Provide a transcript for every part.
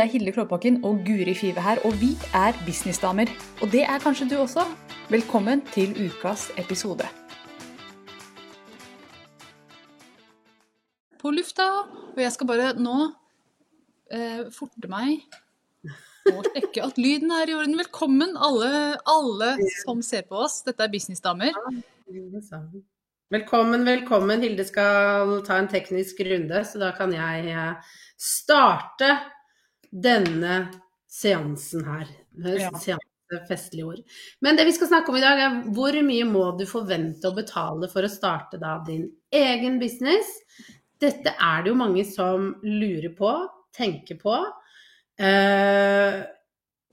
Det er Hilde Klåbakken og Guri Five her, og vi er businessdamer. Og det er kanskje du også. Velkommen til ukas episode. På lufta, og jeg skal bare nå eh, forte meg og sjekke at lyden er i orden. Velkommen alle, alle som ser på oss. Dette er businessdamer. Velkommen, velkommen. Hilde skal ta en teknisk runde, så da kan jeg eh, starte denne seansen her. Ja. Seanse, festlige ord. Men det vi skal snakke om i dag, er hvor mye må du forvente å betale for å starte da din egen business? Dette er det jo mange som lurer på, tenker på. Eh,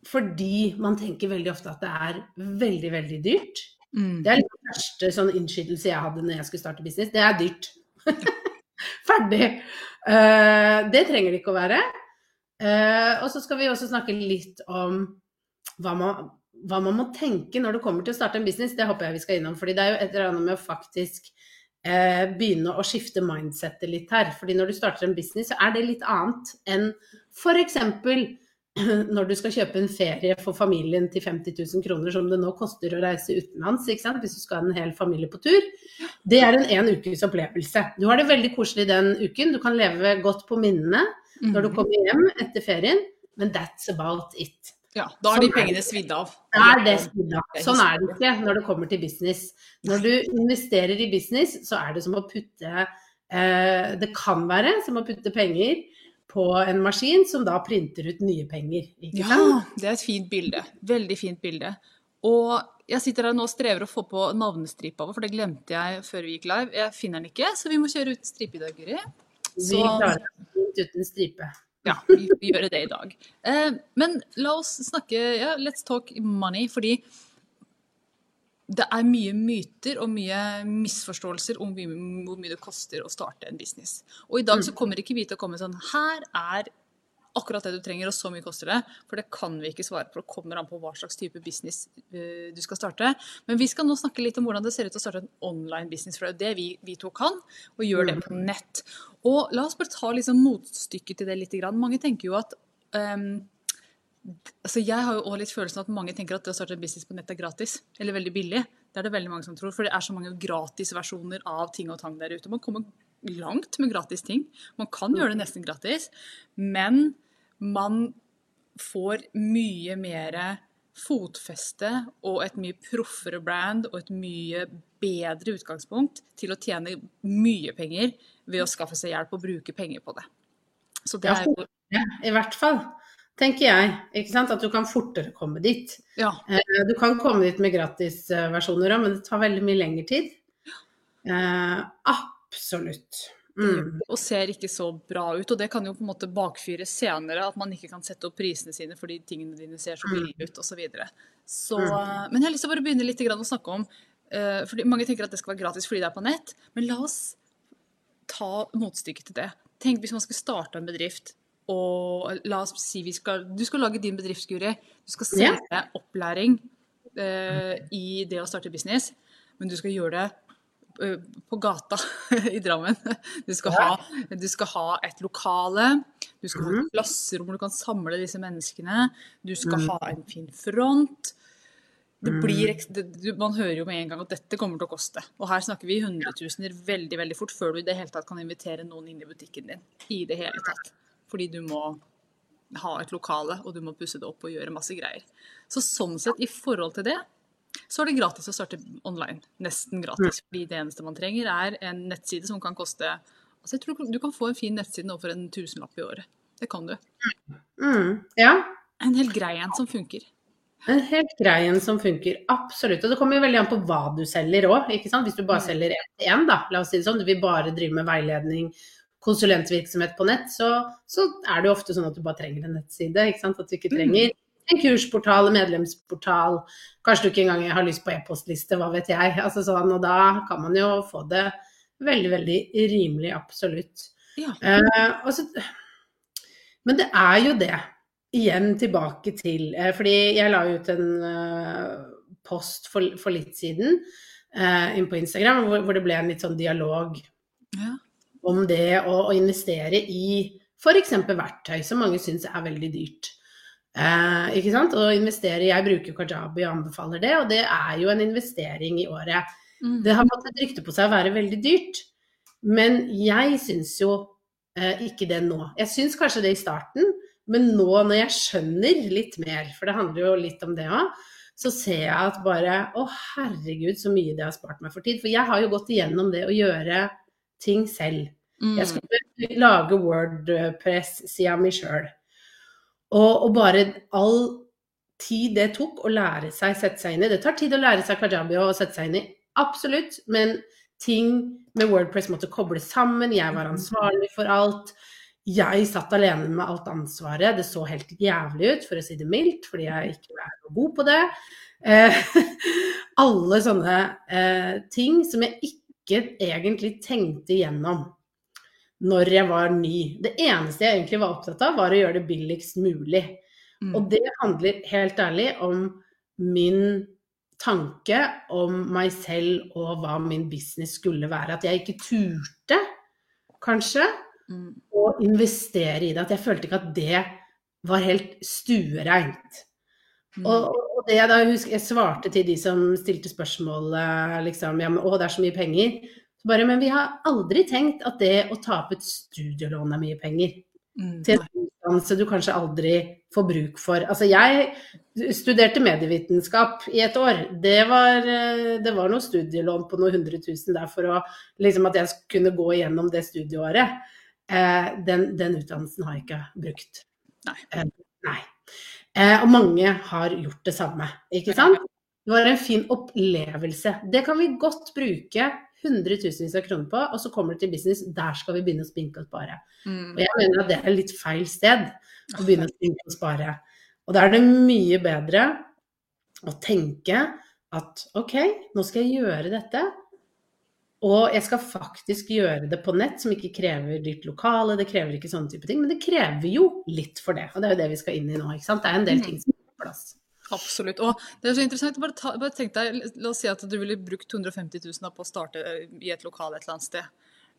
fordi man tenker veldig ofte at det er veldig, veldig dyrt. Mm. Det er den første sånn innskytelse jeg hadde når jeg skulle starte business. Det er dyrt. Ferdig. Eh, det trenger det ikke å være. Eh, og så skal vi også snakke litt om hva man, hva man må tenke når det kommer til å starte en business. Det håper jeg vi skal innom. fordi det er jo et eller annet med å faktisk uh, begynne å skifte mindsettet litt her. fordi når du starter en business, så er det litt annet enn f.eks. når du skal kjøpe en ferie for familien til 50 000 kroner, som det nå koster å reise utenlands, hvis du skal ha en hel familie på tur. Det er en en ukes opplevelse. Du har det veldig koselig den uken. Du kan leve godt på minnene når du kommer hjem etter ferien, men that's about it. Ja, da er de Sånn pengene svidd av. Er det svidd av. Sånn er det ikke når det kommer til business. Når du investerer i business, så er det som å putte eh, Det kan være som å putte penger på en maskin som da printer ut nye penger. Ja, det er et fint bilde. Veldig fint bilde. Og jeg sitter her nå og strever å få på navnestripa vår, for det glemte jeg før vi gikk live. Jeg finner den ikke, så vi må kjøre ut stripe i dag, Guri. Vi klarer det fint uten stripe. ja, vi, vi gjør det i dag. Eh, men la oss snakke ja, Let's talk money, fordi det er mye myter og mye misforståelser om hvor mye, det koster å starte en business. Og i dag så kommer ikke vi til å komme sånn Her er akkurat det du trenger, og så mye koster det. For det kan vi ikke svare på. Det kommer an på hva slags type business eh, du skal starte. Men vi skal nå snakke litt om hvordan det ser ut å starte en online business. For det er jo det vi, vi to kan, og gjør det på nett. Og la oss bare ta liksom motstykket til det litt. Mange tenker jo at um, altså Jeg har jo også litt følelsen at mange tenker at det å starte en business på nett er gratis. Eller veldig billig. Det er det veldig mange som tror. For det er så mange gratisversjoner av ting og tang der ute. Man kommer langt med gratis ting. Man kan gjøre det nesten gratis. Men man får mye mer fotfeste og et mye proffere brand og et mye bedre utgangspunkt til å tjene mye penger ved å skaffe seg hjelp og bruke penger på det. Så det er jo Ja, I hvert fall, tenker jeg. Ikke sant? At du kan fortere komme dit. Ja. Eh, Du kan komme dit med gratisversjoner òg, men det tar veldig mye lengre tid. Eh, absolutt. Mm. og ser ikke så bra ut. Og det kan jo på en måte bakfyre senere, at man ikke kan sette opp prisene sine fordi tingene dine ser så billige ut osv. Så videre. så, Mm. men jeg har lyst til å bare begynne litt å snakke om uh, fordi Mange tenker at det skal være gratis fordi det er på nett, men la oss ta motstykket til det. Tenk hvis man skulle starte en bedrift, og la oss si vi skal, du skal lage din bedrift, Guri. Du skal selge yeah. opplæring uh, i det å starte business, men du skal gjøre det eh, på gata i Drammen. Du skal, ha, du skal ha et lokale, du skal ha Mhm. et klasserom hvor du kan samle disse menneskene, du skal Mhm. ha en fin front. Det Mhm. blir, man hører jo med en gang at dette kommer til å koste. Og her snakker vi hundretusener veldig veldig fort før du i det hele tatt kan invitere noen inn i butikken din. I det hele tatt. Fordi du må ha et lokale, og du må pusse det opp og gjøre masse greier. Så sånn sett, i forhold til det, så er det gratis å starte online. Nesten gratis. Fordi det eneste man trenger, er en nettside som kan koste Altså, jeg tror du kan få en fin nettside nå for en tusenlapp i året. Det kan du. Mm. Ja. En helt grei en som funker. En helt grei en som funker, absolutt. Og det kommer jo veldig an på hva du selger òg. Hvis du bare Mm. selger én til én, da, la oss si det sånn, du vil bare drive med veiledning, konsulentvirksomhet på nett, så, så er det jo ofte sånn at du bare trenger en nettside. At du ikke Mm. trenger en kursportal, en medlemsportal, kanskje du ikke engang har lyst på e-postliste, hva vet jeg. Altså sånn, og da kan man jo få det veldig, veldig rimelig, absolutt. Ja. Eh, så, men det er jo det. Igjen tilbake til eh, Fordi jeg la ut en eh, post for, for litt siden eh, inn på Instagram hvor, hvor det ble en litt sånn dialog Ja. om det å, å investere i F.eks. verktøy, som mange syns er veldig dyrt. Eh, ikke sant? Og investere Jeg bruker Kajabi og anbefaler det, og det er jo en investering i året. Mm. Det har fått et rykte på seg å være veldig dyrt, men jeg syns jo eh, ikke det nå. Jeg syns kanskje det i starten, men nå når jeg skjønner litt mer, for det handler jo litt om det òg, så ser jeg at bare Å, herregud, så mye det har spart meg for tid. For jeg har jo gått igjennom det å gjøre ting selv. Mm. Jeg skulle lage Wordpress-sida mi sjøl. Og, og bare all tid det tok å lære seg sette seg inn i. Det tar tid å lære seg kajabi og sette seg inn i, absolutt. Men ting med Wordpress måtte kobles sammen. Jeg var ansvarlig for alt. Jeg satt alene med alt ansvaret. Det så helt jævlig ut, for å si det mildt, fordi jeg ikke er noe god på det. Eh, alle sånne eh, ting som jeg ikke egentlig tenkte igjennom når jeg var ny. Det eneste jeg egentlig var opptatt av, var å gjøre det billigst mulig. Mm. Og det handler helt ærlig om min tanke om meg selv og hva min business skulle være. At jeg ikke turte, kanskje, Mm. å investere i det. At jeg følte ikke at det var helt stuereint. Mm. Og, og det jeg da husker, jeg svarte til de som stilte spørsmål liksom, ja, men, å, det er så mye penger. Bare, men vi har aldri tenkt at det å tape et studielån er mye penger. Mm. Til en utdannelse du kanskje aldri får bruk for. Altså jeg studerte medievitenskap i et år. Det var, eh, det var noe studielån på noen hundre tusen der for å, liksom at jeg kunne gå igjennom det studieåret. Eh, den, den utdannelsen har jeg ikke brukt. Nei. Eh, nei. Eh, og mange har gjort det samme, ikke sant? Det var en fin opplevelse. Det kan vi godt bruke hundretusenvis av kroner på, og så kommer det til business, der skal vi begynne å spinke og spare. Mm. Og jeg mener at det er litt feil sted å begynne å spinke og spare. Og da er det mye bedre å tenke at OK, nå skal jeg gjøre dette. Og jeg skal faktisk gjøre det på nett, som ikke krever dyrt lokale, det krever ikke sånne type ting. Men det krever jo litt for det. Og det er jo det vi skal inn i nå, ikke sant. Det er en del ting som er på plass. Absolutt. Og det er så interessant. Bare, ta, bare tenk deg, La oss si at du ville brukt 250 000 da på å starte eh, i et lokal et eller annet sted. Eh,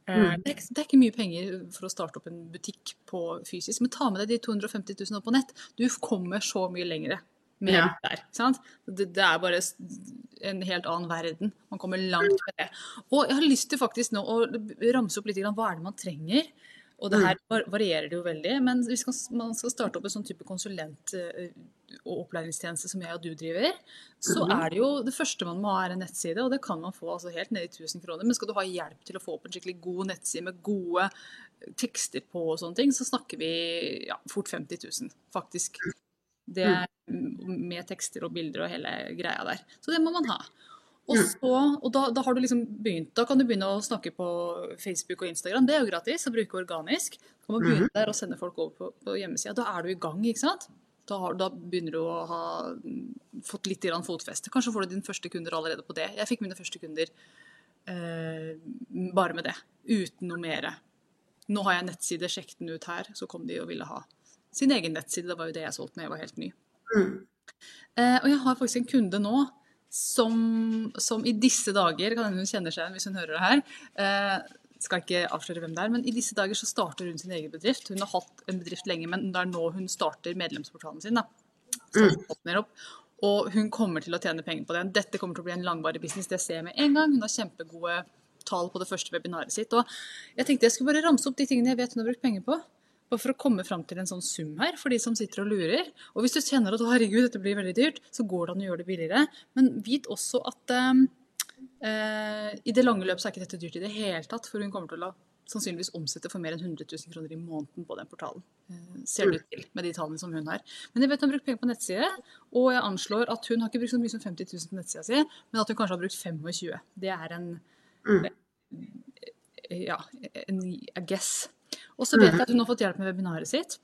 Mm. Det, er det er ikke mye penger for å starte opp en butikk på fysisk, men ta med deg de 250 000 opp på nett. Du kommer så mye lengre med Ja. det der. sant? Det, det er bare en helt annen verden. Man kommer langt med det. Og jeg har lyst til faktisk nå å ramse opp litt grann, hva er det man trenger. Og det her varierer det jo veldig, men hvis man skal starte opp en sånn type konsulent- eh, og opplæringstjeneste som jeg og du driver, så Mhm. er det jo det første man må ha er en nettside, og det kan man få altså helt ned i 1000 kroner. Men skal du ha hjelp til å få opp en skikkelig god nettside med gode tekster på og sånne ting, så snakker vi ja, fort 50 000, faktisk. Det er med tekster og bilder og hele greia der. Så det må man ha. Og, så, og da, da har du liksom begynt, da kan du begynne å snakke på Facebook og Instagram. Det er jo gratis å bruke organisk. Da kan man begynne der og sende folk over på, på hjemmesida. Da er du i gang, ikke sant? Da, har, da begynner du å ha mm, fått litt fotfeste. Kanskje får du din første kunder allerede på det. Jeg fikk mine første kunder eh, bare med det. Uten noe mer. Nå har jeg nettside, sjekk den ut her. Så kom de og ville ha sin egen nettside. Det var jo det jeg solgte da jeg var helt ny. Mm. Eh, og jeg har faktisk en kunde nå som, som i disse dager Kan hende hun kjenner seg igjen hvis hun hører det her. Eh, skal ikke avsløre hvem det er, men i disse dager så starter hun sin egen bedrift. Hun har hatt en bedrift lenge, men det er nå hun starter medlemsportalen sin. da. Opp. Og hun kommer til å tjene penger på det. Dette kommer til å bli en langvarig business, det ser jeg med en gang. Hun har kjempegode tall på det første webinaret sitt. Og jeg tenkte jeg skulle bare ramse opp de tingene jeg vet hun har brukt penger på. Bare for å komme fram til en sånn sum her, for de som sitter og lurer. Og hvis du kjenner at herregud, dette blir veldig dyrt, så går det an å gjøre det billigere. Men vit også at eh, i det lange løp så er ikke dette dyrt i det hele tatt. For hun kommer til å sannsynligvis omsette for mer enn 100 000 kroner i måneden på den portalen. Eh, ser det ut til, med de tallene som hun har. Men jeg vet hun har brukt penger på nettside, og jeg anslår at hun har ikke brukt så mye som 50 000 på nettsida si, men at hun kanskje har brukt 25 000. Det er en Mm. ja, en a guess. Og så vet jeg at hun har fått hjelp med webinaret sitt.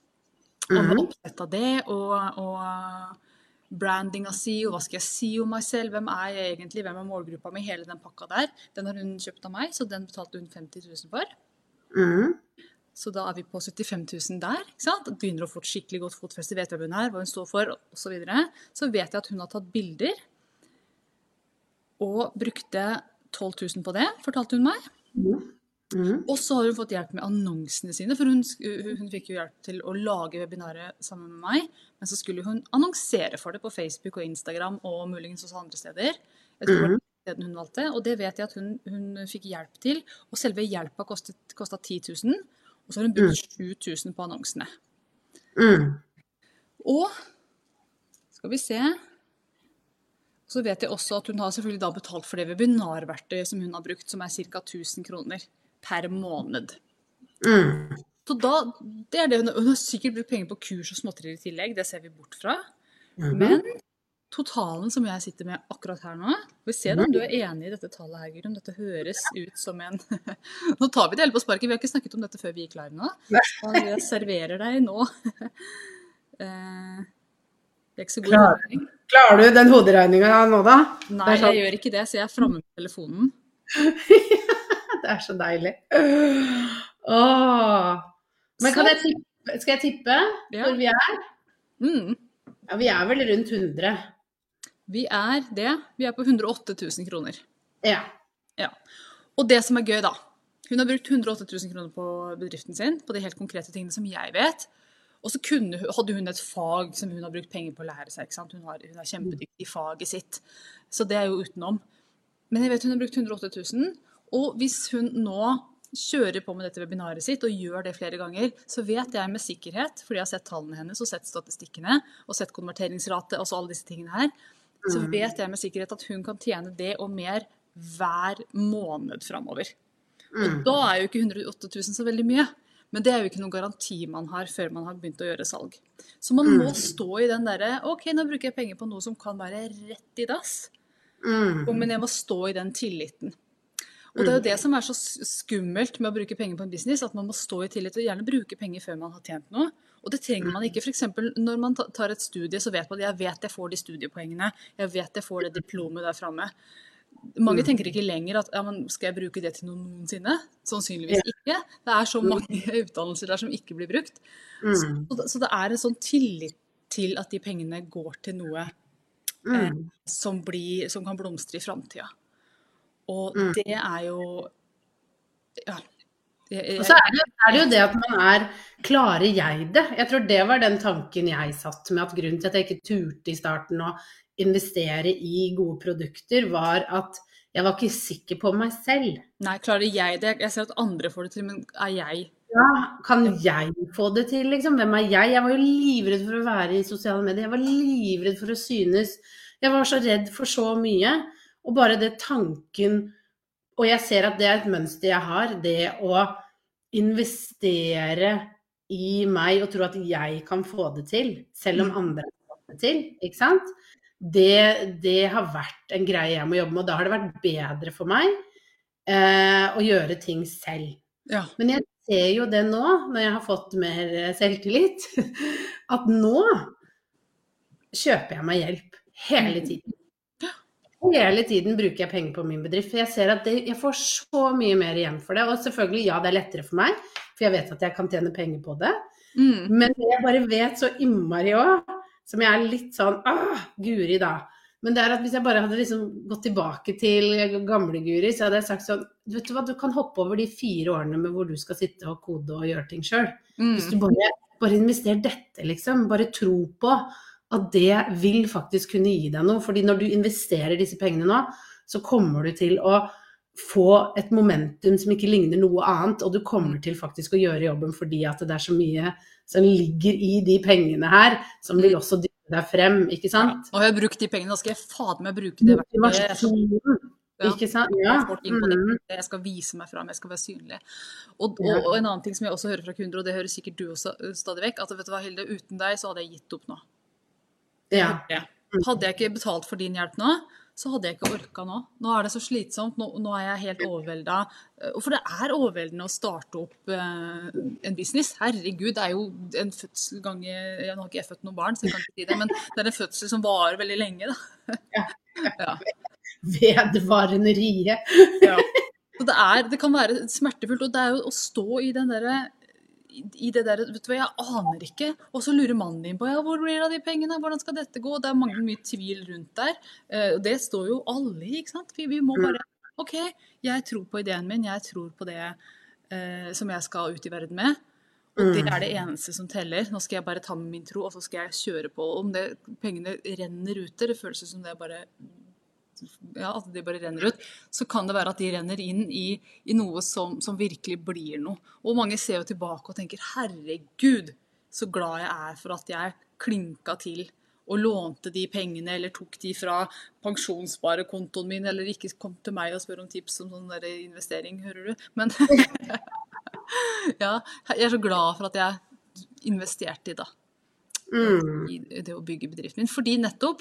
Og med Mhm. oppsett av det, og, og brandinga si, og hva skal jeg si om meg selv, hvem er jeg egentlig, hvem er målgruppa mi, hele den pakka der. Den har hun kjøpt av meg, så den betalte hun 50 000 for. Mm. Så da er vi på 75 000 der. ikke sant? Begynner å få et skikkelig godt fotfeste, vet hvem hun er, hva hun står for, osv. Så, videre. så vet jeg at hun har tatt bilder og brukte 12 000 på det, fortalte hun meg. Mm. Mhm. Og så har hun fått hjelp med annonsene sine, for hun, hun fikk jo hjelp til å lage webinaret sammen med meg. Men så skulle hun annonsere for det på Facebook og Instagram og muligens også andre steder. Jeg tror det var hun valgte, og det vet jeg at hun, hun fikk hjelp til. Og selve hjelpa kosta 10 000, og så har hun brukt 7000 på annonsene. Mm. Og skal vi se Så vet jeg også at hun har selvfølgelig da betalt for det webinarverktøyet som hun har brukt, som er ca. 1000 kroner per måned. Mm. Så da, det er det hun, hun har sikkert brukt penger på kurs og småtterier i tillegg, det ser vi bort fra. Mm. Men totalen som jeg sitter med akkurat her nå Vi ser om du er enig i dette tallet her, Gudrun. Dette høres ut som en Nå tar vi det hele på sparket, vi har ikke snakket om dette før vi gikk live nå. Og jeg serverer deg nå. Det er ikke så god Klar. Klarer du den hoderegninga nå, da? Nei, er sånn- jeg gjør ikke det, så jeg er framme med telefonen. Det er så deilig. Åh. Men kan jeg tippe? Skal jeg tippe Ja. hvor vi er? Mm. Ja, vi er vel rundt 100. Vi er det. Vi er på 108 000 kroner. Ja. Ja. Og det som er gøy, da Hun har brukt 108 000 kroner på bedriften sin, på de helt konkrete tingene som jeg vet. Og så kunne, hadde hun et fag som hun har brukt penger på å lære seg. Hun, har, hun er kjempedyktig i faget sitt. Så det er jo utenom. Men jeg vet hun har brukt 108 000. Og hvis hun nå kjører på med dette webinaret sitt og gjør det flere ganger, så vet jeg med sikkerhet, fordi jeg har sett tallene hennes og sett statistikkene og sett konverteringsrate og alle disse tingene her, så Mm. vet jeg med sikkerhet at hun kan tjene det og mer hver måned framover. Og Mm. da er jo ikke 108 000 så veldig mye. Men det er jo ikke noen garanti man har før man har begynt å gjøre salg. Så man må Mm. stå i den derre OK, nå bruker jeg penger på noe som kan være rett i dass. Mm. Men jeg må stå i den tilliten. Og det er jo det som er så skummelt med å bruke penger på en business, at man må stå i tillit og gjerne bruke penger før man har tjent noe. Og det trenger man ikke. F.eks. når man tar et studie, så vet man at jeg vet jeg får de studiepoengene. Jeg vet jeg får det diplomet der framme. Mange Mm. tenker ikke lenger at ja, skal jeg bruke det til noen noensinne? Sannsynligvis ikke. Det er så mange utdannelser der som ikke blir brukt. Mm. Så så det er en sånn tillit til at de pengene går til noe eh, som, blir, som kan blomstre i framtida. Og Mm. det er jo Ja. Jeg, Og så er det, er det jo det at man er Klarer jeg det? Jeg tror det var den tanken jeg satt med at grunnen til at jeg ikke turte i starten å investere i gode produkter, var at jeg var ikke sikker på meg selv. nei, klarer jeg det? Jeg ser at andre får det til, men er jeg Ja, kan jeg få det til, liksom? Hvem er jeg? Jeg var jo livredd for å være i sosiale medier. Jeg var livredd for å synes. Jeg var så redd for så mye. Og bare det tanken Og jeg ser at det er et mønster jeg har, det å investere i meg og tro at jeg kan få det til, selv om andre har fått det til, ikke sant? Det, det har vært en greie jeg må jobbe med, og da har det vært bedre for meg eh, å gjøre ting selv. Ja. Men jeg ser jo det nå, når jeg har fått mer selvtillit, at nå kjøper jeg meg hjelp hele tiden. Hele tiden bruker jeg penger på min bedrift, for jeg ser at det, jeg får så mye mer igjen for det. Og selvfølgelig, ja, det er lettere for meg, for jeg vet at jeg kan tjene penger på det. Mm. Men jeg bare vet så innmari òg, som jeg er litt sånn ah, Guri, da. Men det er at hvis jeg bare hadde liksom gått tilbake til gamle Guri, så hadde jeg sagt sånn Vet du hva, du kan hoppe over de fire årene med hvor du skal sitte og kode og gjøre ting sjøl. Hvis du Mm. bare, bare investerer dette, liksom. Bare tro på at det vil faktisk kunne gi deg noe. Fordi når du investerer disse pengene nå, så kommer du til å få et momentum som ikke ligner noe annet, og du kommer til faktisk å gjøre jobben fordi at det er så mye som ligger i de pengene her, som vil også dytte deg frem, ikke Ja. sant? Nå har jeg brukt de pengene, da skal jeg fader meg bruke det verktøyet. Ja. ikke sant? Ja. Mm. Jeg skal vise meg fram, jeg skal være synlig. Og, og, og en annen ting som jeg også hører fra kunder, og det hører sikkert du også uh, stadig vekk, at vet du hva, Hilde, uten deg så hadde jeg gitt opp nå. Ja. Ja. Hadde jeg ikke betalt for din hjelp nå, så hadde jeg ikke orka nå. Nå er det så slitsomt, nå, nå er jeg helt overvelda. Eh, For det er overveldende å starte opp uh, en business. Herregud, det er jo en fødsel gange ja, Nå har ikke jeg født noen barn, så jeg kan ikke si det, men det er en fødsel som varer veldig lenge, da. Ja. Vedvarende rie. Ja. Det, er, det kan være smertefullt, og det er jo å stå i den derre i det der, vet du hva, Jeg aner ikke. Og så lurer mannen din på ja, hvor blir det av de pengene, hvordan skal dette gå? Det er mange mye tvil rundt der. Eh, og Det står jo alle i, ikke sant. Vi, vi må bare OK, jeg tror på ideen min, jeg tror på det eh, som jeg skal ut i verden med. Og det Mm. er det eneste som teller. Nå skal jeg bare ta med min tro, og så skal jeg kjøre på. Om det, pengene renner ut det føles som det bare ja, at de bare renner ut, så kan det være at de renner inn i, i noe som, som virkelig blir noe. Og mange ser jo tilbake og tenker 'herregud, så glad jeg er for at jeg klinka til' og lånte de pengene, eller tok de fra pensjonssparekontoen min, eller ikke kom til meg og spør om tips om sånn der investering, hører du. Men ja, jeg er så glad for at jeg investerte i da, Mm. i det å bygge bedriften min. Fordi nettopp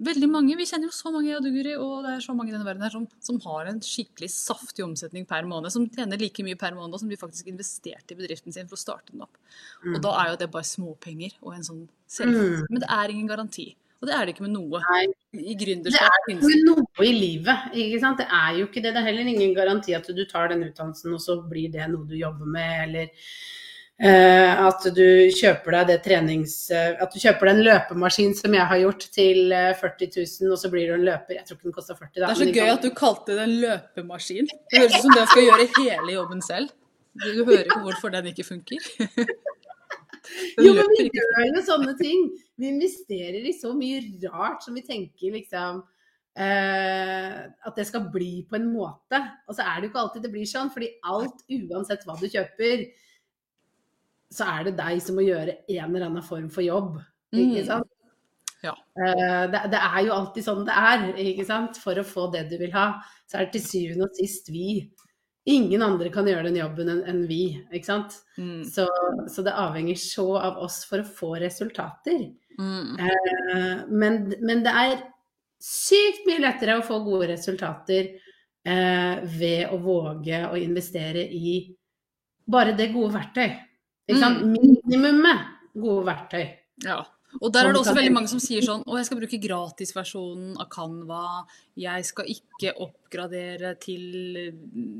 veldig mange, Vi kjenner jo så mange Aduguri, og det er så mange i denne verden her som, som har en skikkelig saftig omsetning per måned. Som tjener like mye per måned som de faktisk investerte i bedriften sin for å starte den opp. Og da er jo det bare småpenger og en sånn selv. Mm. Men det er ingen garanti. Og det er det ikke med noe. Nei. I Det er ikke noe i livet, ikke sant. Det er jo ikke det. Det er heller ingen garanti at du tar den utdannelsen, og så blir det noe du jobber med, eller at du kjøper deg det trenings... eh, at du kjøper deg en løpemaskin som jeg har gjort til eh, 40 000, og så blir du en løper. Jeg tror ikke den kosta 40 Det er så gøy at du kalte det en løpemaskin. Det høres ut som den skal gjøre hele jobben selv. Du du hører ikke hvorfor den ikke funker. Den Jo, men vi gjør jo sånne ting. Vi investerer i så mye rart som vi tenker liksom Uh, At det skal bli på en måte. Og så er det jo ikke alltid det blir sånn, fordi alt, uansett hva du kjøper, så er det deg som må gjøre en eller annen form for jobb. Ikke Mm. sant? Ja. Eh, det, det er jo alltid sånn det er, ikke sant. For å få det du vil ha, så er det til syvende og sist vi. Ingen andre kan gjøre den jobben enn en vi, ikke sant. Mm. Så, så det avhenger så av oss for å få resultater. Mm. Eh, men, men det er sykt mye lettere å få gode resultater eh, ved å våge å investere i bare det gode verktøy. Ikke sant? Minimumet gode verktøy. Ja. Og der er det også veldig mange som sier sånn Å, jeg skal bruke gratisversjonen av Canva. Jeg skal ikke oppgradere til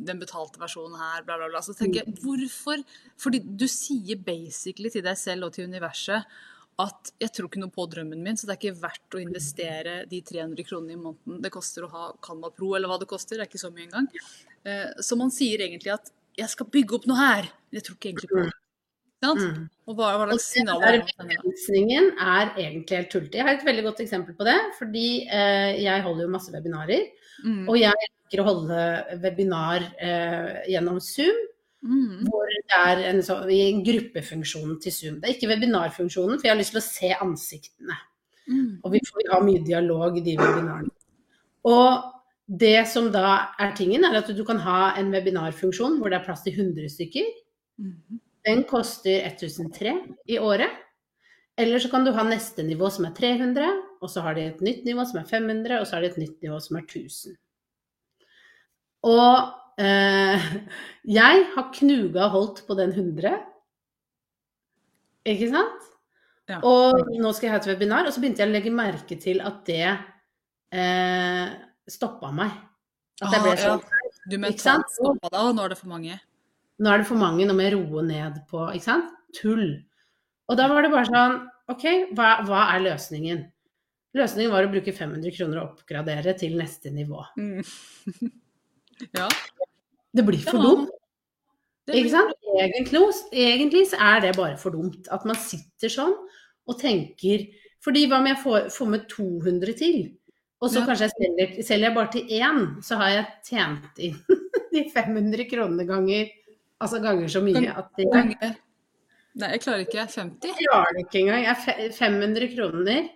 den betalte versjonen her, bla, bla, bla. Så tenker jeg, hvorfor? Fordi du sier basically til deg selv og til universet at jeg tror ikke noe på drømmen min, så det er ikke verdt å investere de 300 kronene i måneden det koster å ha Canva Pro, eller hva det koster. Det er ikke så mye engang. Eh, Så man sier egentlig at jeg skal bygge opp noe her, jeg tror ikke egentlig på det. Mm. Og hva, hva slags det signaler er begrensningen er egentlig helt tullete. Jeg har et veldig godt eksempel på det, fordi eh, jeg holder jo masse webinarer. Mm. Og jeg liker å holde webinar eh, gjennom Zoom. Mm. hvor det er en, så, en gruppefunksjon til Zoom. Det er ikke webinarfunksjonen, for jeg har lyst til å se ansiktene. Mm. Og vi får ha mye dialog i de webinarene. Og det som da er tingen, er at du kan ha en webinarfunksjon hvor det er plass til 100 stykker. Mhm. Den koster 1003 i året. Eller så kan du ha neste nivå som er 300, og så har de et nytt nivå som er 500, og så har de et nytt nivå som er 1000. Og eh, jeg har knuga holdt på den 100. Ikke sant? Ja. Og nå skal jeg ha et webinar, og så begynte jeg å legge merke til at det eh, stoppa meg. At jeg ble sånn. ja. Du mentalt stoppa deg, og nå er det for mange. Nå er det for mange, nå må jeg roe ned på Ikke sant? Tull. Og da var det bare sånn OK, hva, hva er løsningen? Løsningen var å bruke 500 kroner og oppgradere til neste nivå. Mm. ja. Det blir for dumt. Ikke sant? Egentlig, egentlig så er det bare for dumt. At man sitter sånn og tenker Fordi hva om jeg får, får med 200 til? Og så Ja. kanskje jeg selger, selger jeg bare til én, så har jeg tjent inn de 500 kronene ganger Altså ganger så mye Gang- at det ganger. Nei, jeg klarer ikke. 50? Jeg klarer det ikke engang. Jeg, fe- 500 kroner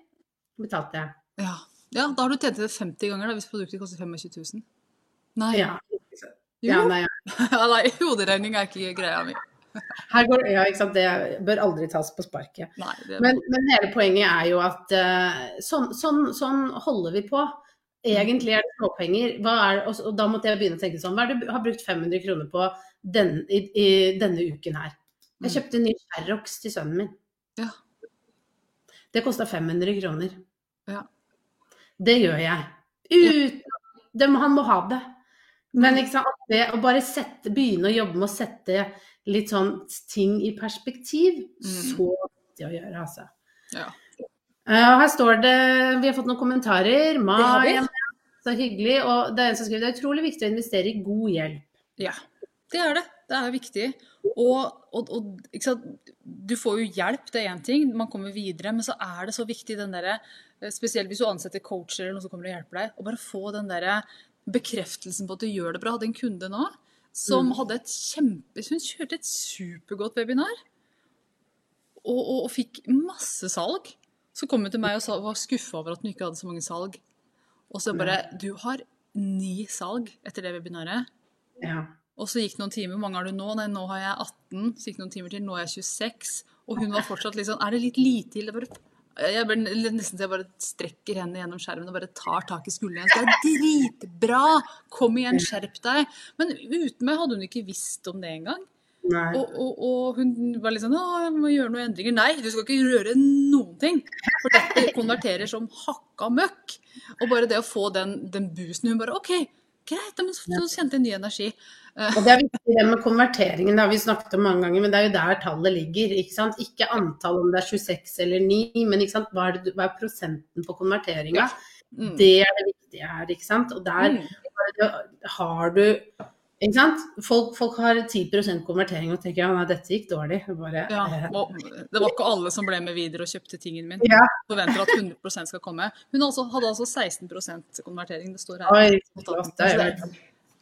betalte jeg. Ja. ja, da har du tjent det 50 ganger da, hvis produktet koster 25 000. Nei. Ja. Jo. Ja, nei, Ja, hoderegning er ikke greia mi. her går, ja, ikke sant. Det bør aldri tas på sparket. Nei, Men, men hele poenget er jo at eh, sånn, sånn, sånn holder vi på. Egentlig er det småpenger. Er, og, da måtte jeg begynne å tenke sånn Hva er det du har brukt 500 kroner på den, i, i denne uken her? Jeg Mm. kjøpte en ny Sherrox til sønnen min. Ja. Det kosta 500 kroner. Ja. Det gjør jeg. Uten det, Han må ha det. Men det å bare sette, begynne å jobbe med å sette litt sånn ting i perspektiv, Mm. så viktig å gjøre, altså. ja. Og her står det Vi har fått noen kommentarer. Mai, så hyggelig. Og det er en som skriver det er utrolig viktig å investere i god hjelp. ja. Det er det. Det er viktig. Og, og, og du får jo hjelp, det er én ting. Man kommer videre. Men så er det så viktig den derre eh, Spesielt hvis du ansetter coacher eller noen som kommer og hjelper deg. Å bare få den derre bekreftelsen på at du gjør det bra. Hadde en kunde nå som hadde et kjempe Hun kjørte et supergodt webinar. Og, og, og fikk masse salg. Så kom hun til meg og sa, var skuffa over at hun ikke hadde så mange salg. Og så bare Du har ni salg etter det webinaret. Ja. Og så gikk det noen timer. Hvor mange har du nå? Nei, nå har jeg 18. Så gikk det noen timer til. Nå er jeg 26. Og hun var fortsatt litt sånn Er det litt lite til? Jeg bare, nesten så jeg bare strekker hendene gjennom skjermen og bare tar tak i skulderen. Det er dritbra! Kom igjen, skjerp deg. Men uten meg hadde hun ikke visst om det engang. Og, og, og hun var litt sånn Å, jeg må gjøre noen endringer. Nei, du skal ikke røre noen ting. For dette konverterer som hakka møkk. Og bare det å få den, den boosten Hun bare OK, greit. Men så kjente jeg ny energi. Og det er viktig det med konverteringen, det har vi snakket om mange ganger, men det er jo der tallet ligger. Ikke sant? Ikke antall om det er 26 eller 9, men ikke sant? Hva, er det, hva er prosenten på konverteringa? Mm. Det er det viktige her, ikke sant. Og der Mm. har du ikke sant? Folk, folk har 10% konvertering og tenker ja, nei, dette gikk dårlig. Bare, Ja, eh, det var ikke alle som ble med videre og kjøpte tingen min. Ja. Forventer at 100 skal komme. Hun altså, hadde altså 16 konvertering, det står her. Oi, flott. Det er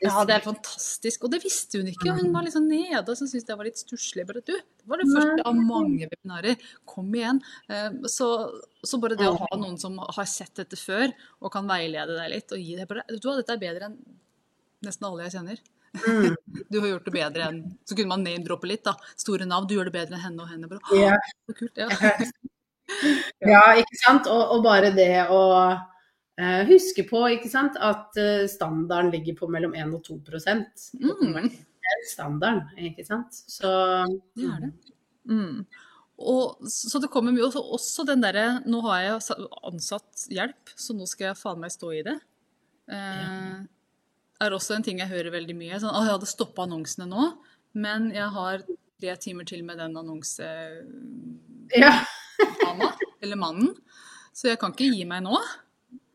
Ja, det er fantastisk. Og det visste hun ikke. Hun var sånn nede og syntes det var litt stusslig. Bare du, det var det første av mange webinarer. Kom igjen. Eh, Så, så bare det å ha noen som har sett dette før, og kan veilede deg litt og gi deg bare du dette er bedre enn nesten alle jeg kjenner. Mm. Du har gjort det bedre enn Så kunne man name-droppe litt, da. Store navn. Du gjør det bedre enn henne og henne. Bare, Ja. så kult. Ja. Ja, ikke sant. Og, og bare det å uh, huske på ikke sant, at uh, standarden ligger på mellom 1 og 2 prosent Mm. standarden, ikke sant. Så Det er det. Mm. Og, så det kommer mye også, også den derre Nå har jeg ansatt hjelp, så nå skal jeg faen meg stå i det. Eh, er også en ting jeg hører veldig mye. Sånn, jeg hadde stoppa annonsene nå, men jeg har tre timer til med den annonse... ja. eller mannen, så jeg kan ikke gi meg nå.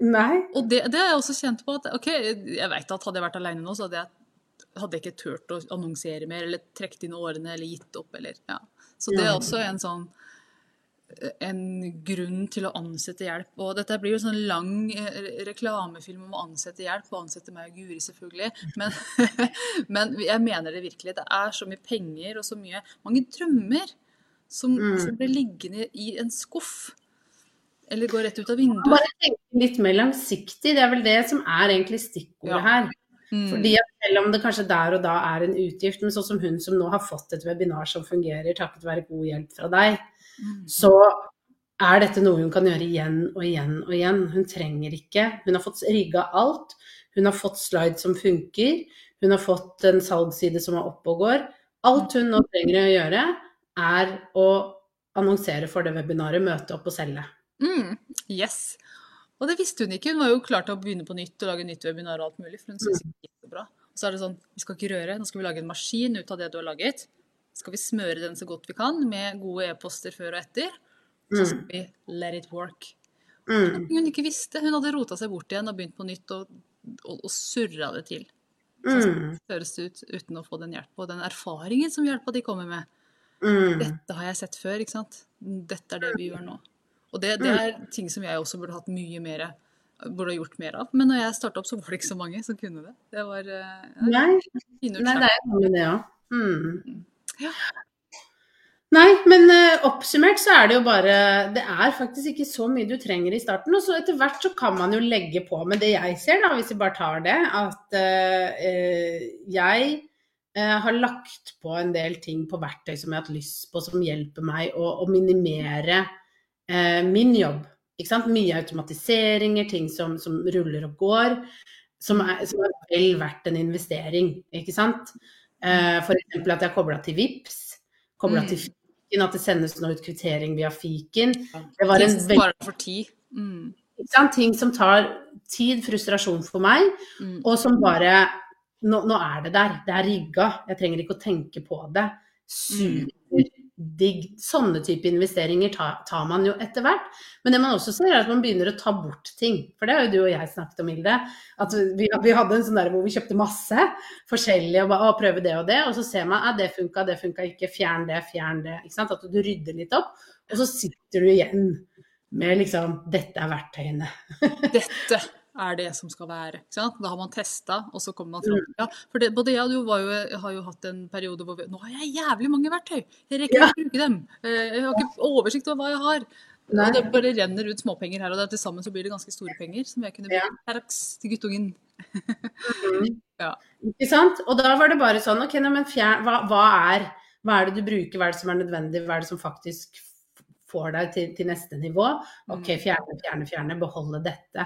Nei. Og det, det har jeg også kjent på at OK, jeg vet at hadde jeg vært alene nå, så hadde jeg, hadde ikke turt å annonsere mer, eller trukket inn årene, eller gitt opp, eller ja. Så det er også en sånn en grunn til å ansette hjelp. Og dette blir jo en sånn lang eh, reklamefilm om å ansette hjelp, og ansette meg og Guri, selvfølgelig. Men, men jeg mener det virkelig. Det er så mye penger og så mye Mange drømmer som, som blir liggende i en skuff. Eller går rett ut av vinduet. Bare tenke litt mer langsiktig, det er vel det som er egentlig stikkordet Ja. her. Mm. Fordi selv om det kanskje der og da er en utgift, men sånn som hun som nå har fått et webinar som fungerer takket være god hjelp fra deg, Mm. Så er dette noe hun kan gjøre igjen og igjen og igjen. Hun trenger ikke Hun har fått rigga alt. Hun har fått slide som funker. Hun har fått en salgsside som er oppe og går. Alt hun nå trenger å gjøre, er å annonsere for det webinaret, møte opp og selge. Mm, yes. Og det visste hun ikke. Hun var jo klar til å begynne på nytt og lage nytt webinar og alt mulig, for hun synes ikke det gikk så bra. Og så er det sånn, vi skal ikke røre, nå skal vi lage en maskin ut av det du har laget. Skal vi smøre den så godt vi kan med gode e-poster før og etter. Så skal vi let it work. Mm. Hun ikke visste. Hun hadde rota seg bort igjen og begynt på nytt og, og, og surra det til. Mm. Høres det ut uten å få den hjelpa. Og den erfaringen som hjelpa de kommer med. Mm. Dette har jeg sett før, ikke sant. Dette er det vi gjør nå. Og det, det er ting som jeg også burde hatt mye mer Burde ha gjort mer av. Men når jeg starta opp, så var det ikke så mange som kunne det. Det var uh, Nei, nei, det er jo det òg. Mm. Nei, men uh, oppsummert så er det jo bare Det er faktisk ikke så mye du trenger i starten. Og så etter hvert så kan man jo legge på med det jeg ser, da, hvis vi bare tar det, at eh, jeg uh, har lagt på en del ting på verktøy som jeg har hatt lyst på, som hjelper meg å, å minimere min jobb. Ikke sant? Mye automatiseringer, ting som, som ruller og går, som er, som er vel verdt en investering. Ikke sant? Eh, F.eks. at jeg har kobla til VIPS, kobla Mm. til fiken, at det sendes nå ut kvittering via fiken. Det var en veldig. Mm. Ting som tar tid, frustrasjon for meg, Mm. og som bare nå, nå er det der. Det er rigga. Jeg trenger ikke å tenke på det. Digg. Sånne type investeringer tar, man jo etter hvert. Men det man også ser, er at man begynner å ta bort ting. For det har jo du og jeg snakket om, Hilde. At vi hadde en sånn der hvor vi kjøpte masse forskjellig og bare å, prøve det og det. Og så ser man at det funka, det funka ikke, fjern det, fjern det. Ikke sant? At du rydder litt opp. Og så sitter du igjen med liksom Dette er verktøyene. Dette er det som skal være. Da har man testa, og så kommer man fram til ja, For det, både jeg og du jo, har jo hatt en periode hvor vi Nå har jeg jævlig mange verktøy! Jeg rekker ikke å bruke dem. Eh, Jeg har ikke oversikt over hva jeg har. Nei. Og det bare renner ut småpenger her og der. Til sammen så blir det ganske store penger som jeg kunne brukt ja. til guttungen. Ja. Ikke sant? Og da var det bare sånn, ok, men fjern, hva, hva, er, hva er det du bruker, hva er det som er nødvendig, hva er det som faktisk får deg til, til neste nivå? Ok, fjerne, fjerne, fjerne, beholde dette.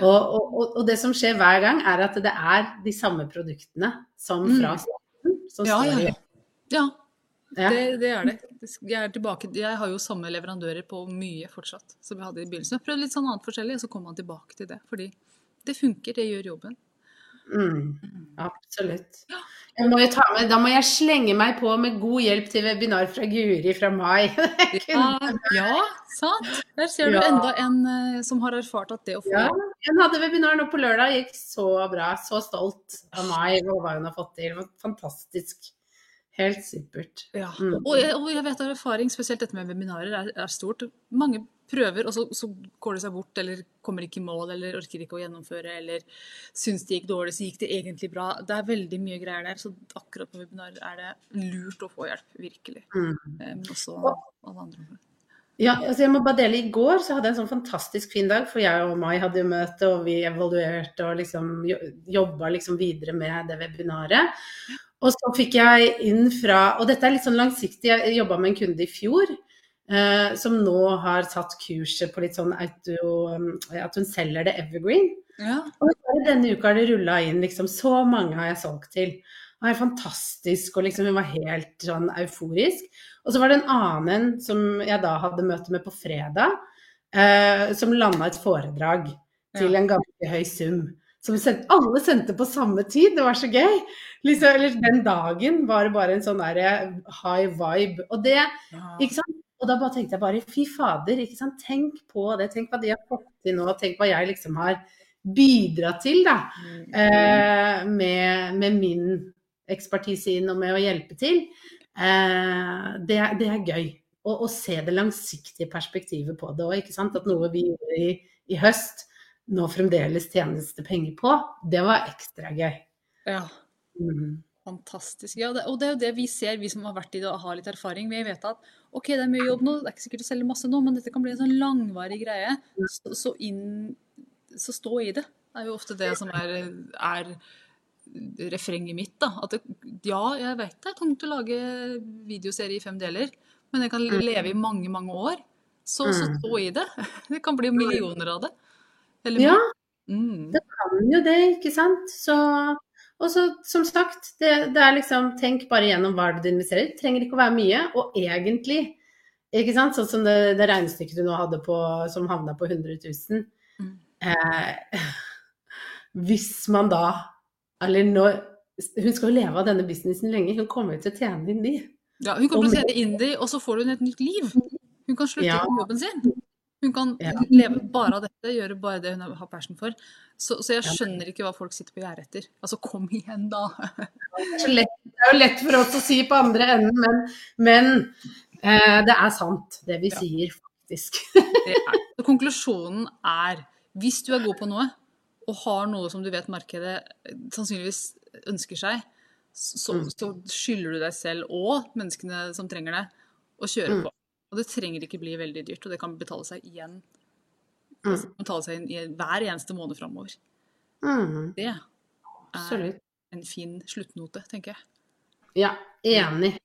Og, og, og, det som skjer hver gang, er at det er de samme produktene som fra starten. Som Ja, står ja, i- ja. Ja. Det, det er det. Jeg, er tilbake, jeg har jo samme leverandører på mye fortsatt som vi hadde i begynnelsen. Jeg prøvde litt sånn annet forskjellig, og så kom man tilbake til det. Fordi det funker, det gjør jobben. Mm, absolutt. Jeg må med, da må jeg slenge meg på med god hjelp til webinar fra Guri fra mai. Ja, ja sant? Der ser du Ja. enda en eh, som har erfart at det å få Ja, hun hadde webinar nå på lørdag, gikk så bra. Så stolt av meg og hva hun har fått til. Fantastisk. Helt supert. Ja. Mm. Og, jeg, og jeg vet av erfaring, spesielt dette med webinarer, er, er stort. Mange prøver, og så, så går det seg bort, eller kommer ikke i mål, eller orker ikke å gjennomføre, eller syns det gikk dårlig, så gikk det egentlig bra. Det er veldig mye greier der, så akkurat på webinarer er det lurt å få hjelp, virkelig. Mm. Men også alle andre. Ja, altså jeg må bare dele I går så hadde jeg en sånn fantastisk fin dag, for jeg og Mai hadde jo møte, og vi evaluerte og liksom jobba liksom videre med det webinaret. Og så fikk jeg inn fra Og dette er litt sånn langsiktig, jeg jobba med en kunde i fjor. Eh, som nå har tatt kurset på litt sånn auto At hun selger det evergreen. Ja. Og denne uka har det rulla inn liksom Så mange har jeg solgt til. Det var fantastisk, og liksom hun var helt sånn euforisk. Og så var det en annen som jeg da hadde møte med på fredag, eh, som landa et foredrag til en ganske høy sum. Som sendte, alle sendte på samme tid, det var så gøy. Liksom, eller den dagen var det bare en sånn der high vibe. Og det, Ja. ikke sant? Og da bare tenkte jeg bare fy fader, ikke sant. Tenk på det. Tenk hva de har fått til nå. Tenk hva jeg liksom har bidratt til, da. Mm. Eh, med, med min ekspertise inn og med å hjelpe til. Eh, det, det er gøy. Å, og se det langsiktige perspektivet på det òg, ikke sant. At noe vi gjorde i, i høst, nå fremdeles tjenes det penger på. Det var ekstra gøy. ja. Mm. Fantastisk. Ja, det, og det er jo det vi ser, vi som har vært i det og har litt erfaring. Vi vet at ok, det er mye jobb nå, det er ikke sikkert å selge masse nå, men dette kan bli en sånn langvarig greie. Så, så, inn, så stå i det. Det er jo ofte det som er, er refrenget mitt. da, at det, Ja, jeg vet det er tungt å lage videoserie i fem deler, men jeg kan leve i mange, mange år. Så, så Mm. stå i det. Det kan bli millioner av det. Eller Ja. Mm. det kan jo det, ikke sant. Så og så, som sagt, det, det er liksom Tenk bare gjennom hva du investerer i. Trenger ikke å være mye. Og egentlig, ikke sant, sånn som det, det regnestykket du nå hadde på, som havna på 100 000 Mm. eh, Hvis man da Eller når Hun skal jo leve av denne businessen lenge. Hun kommer jo til å tjene inn de. Ja, hun kommer til å tjene inn de, og så får hun et nytt liv. Hun kan slutte Ja. på jobben sin. Hun kan Ja. leve bare av dette, gjøre bare det hun har passion for. Så, så jeg skjønner ikke hva folk sitter på gjerdet etter. Altså, kom igjen, da. Det er, lett, det er jo lett for oss å si på andre enden, men, men eh, det er sant, det vi Ja. sier, faktisk. Er. Så konklusjonen er hvis du er god på noe, og har noe som du vet markedet sannsynligvis ønsker seg, så, Mm. så skylder du deg selv og menneskene som trenger det, å kjøre Mm. på. Og det trenger ikke bli veldig dyrt, og det kan betale seg igjen. Mm. Betale seg inn i hver eneste måned framover. Mm, Det er absolutt. en fin sluttnote, tenker jeg. Ja, enig.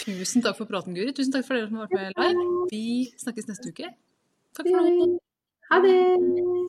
Tusen takk for praten, Guri. Tusen takk for dere som har vært med live. Vi snakkes neste uke. Takk for nå. Ha det.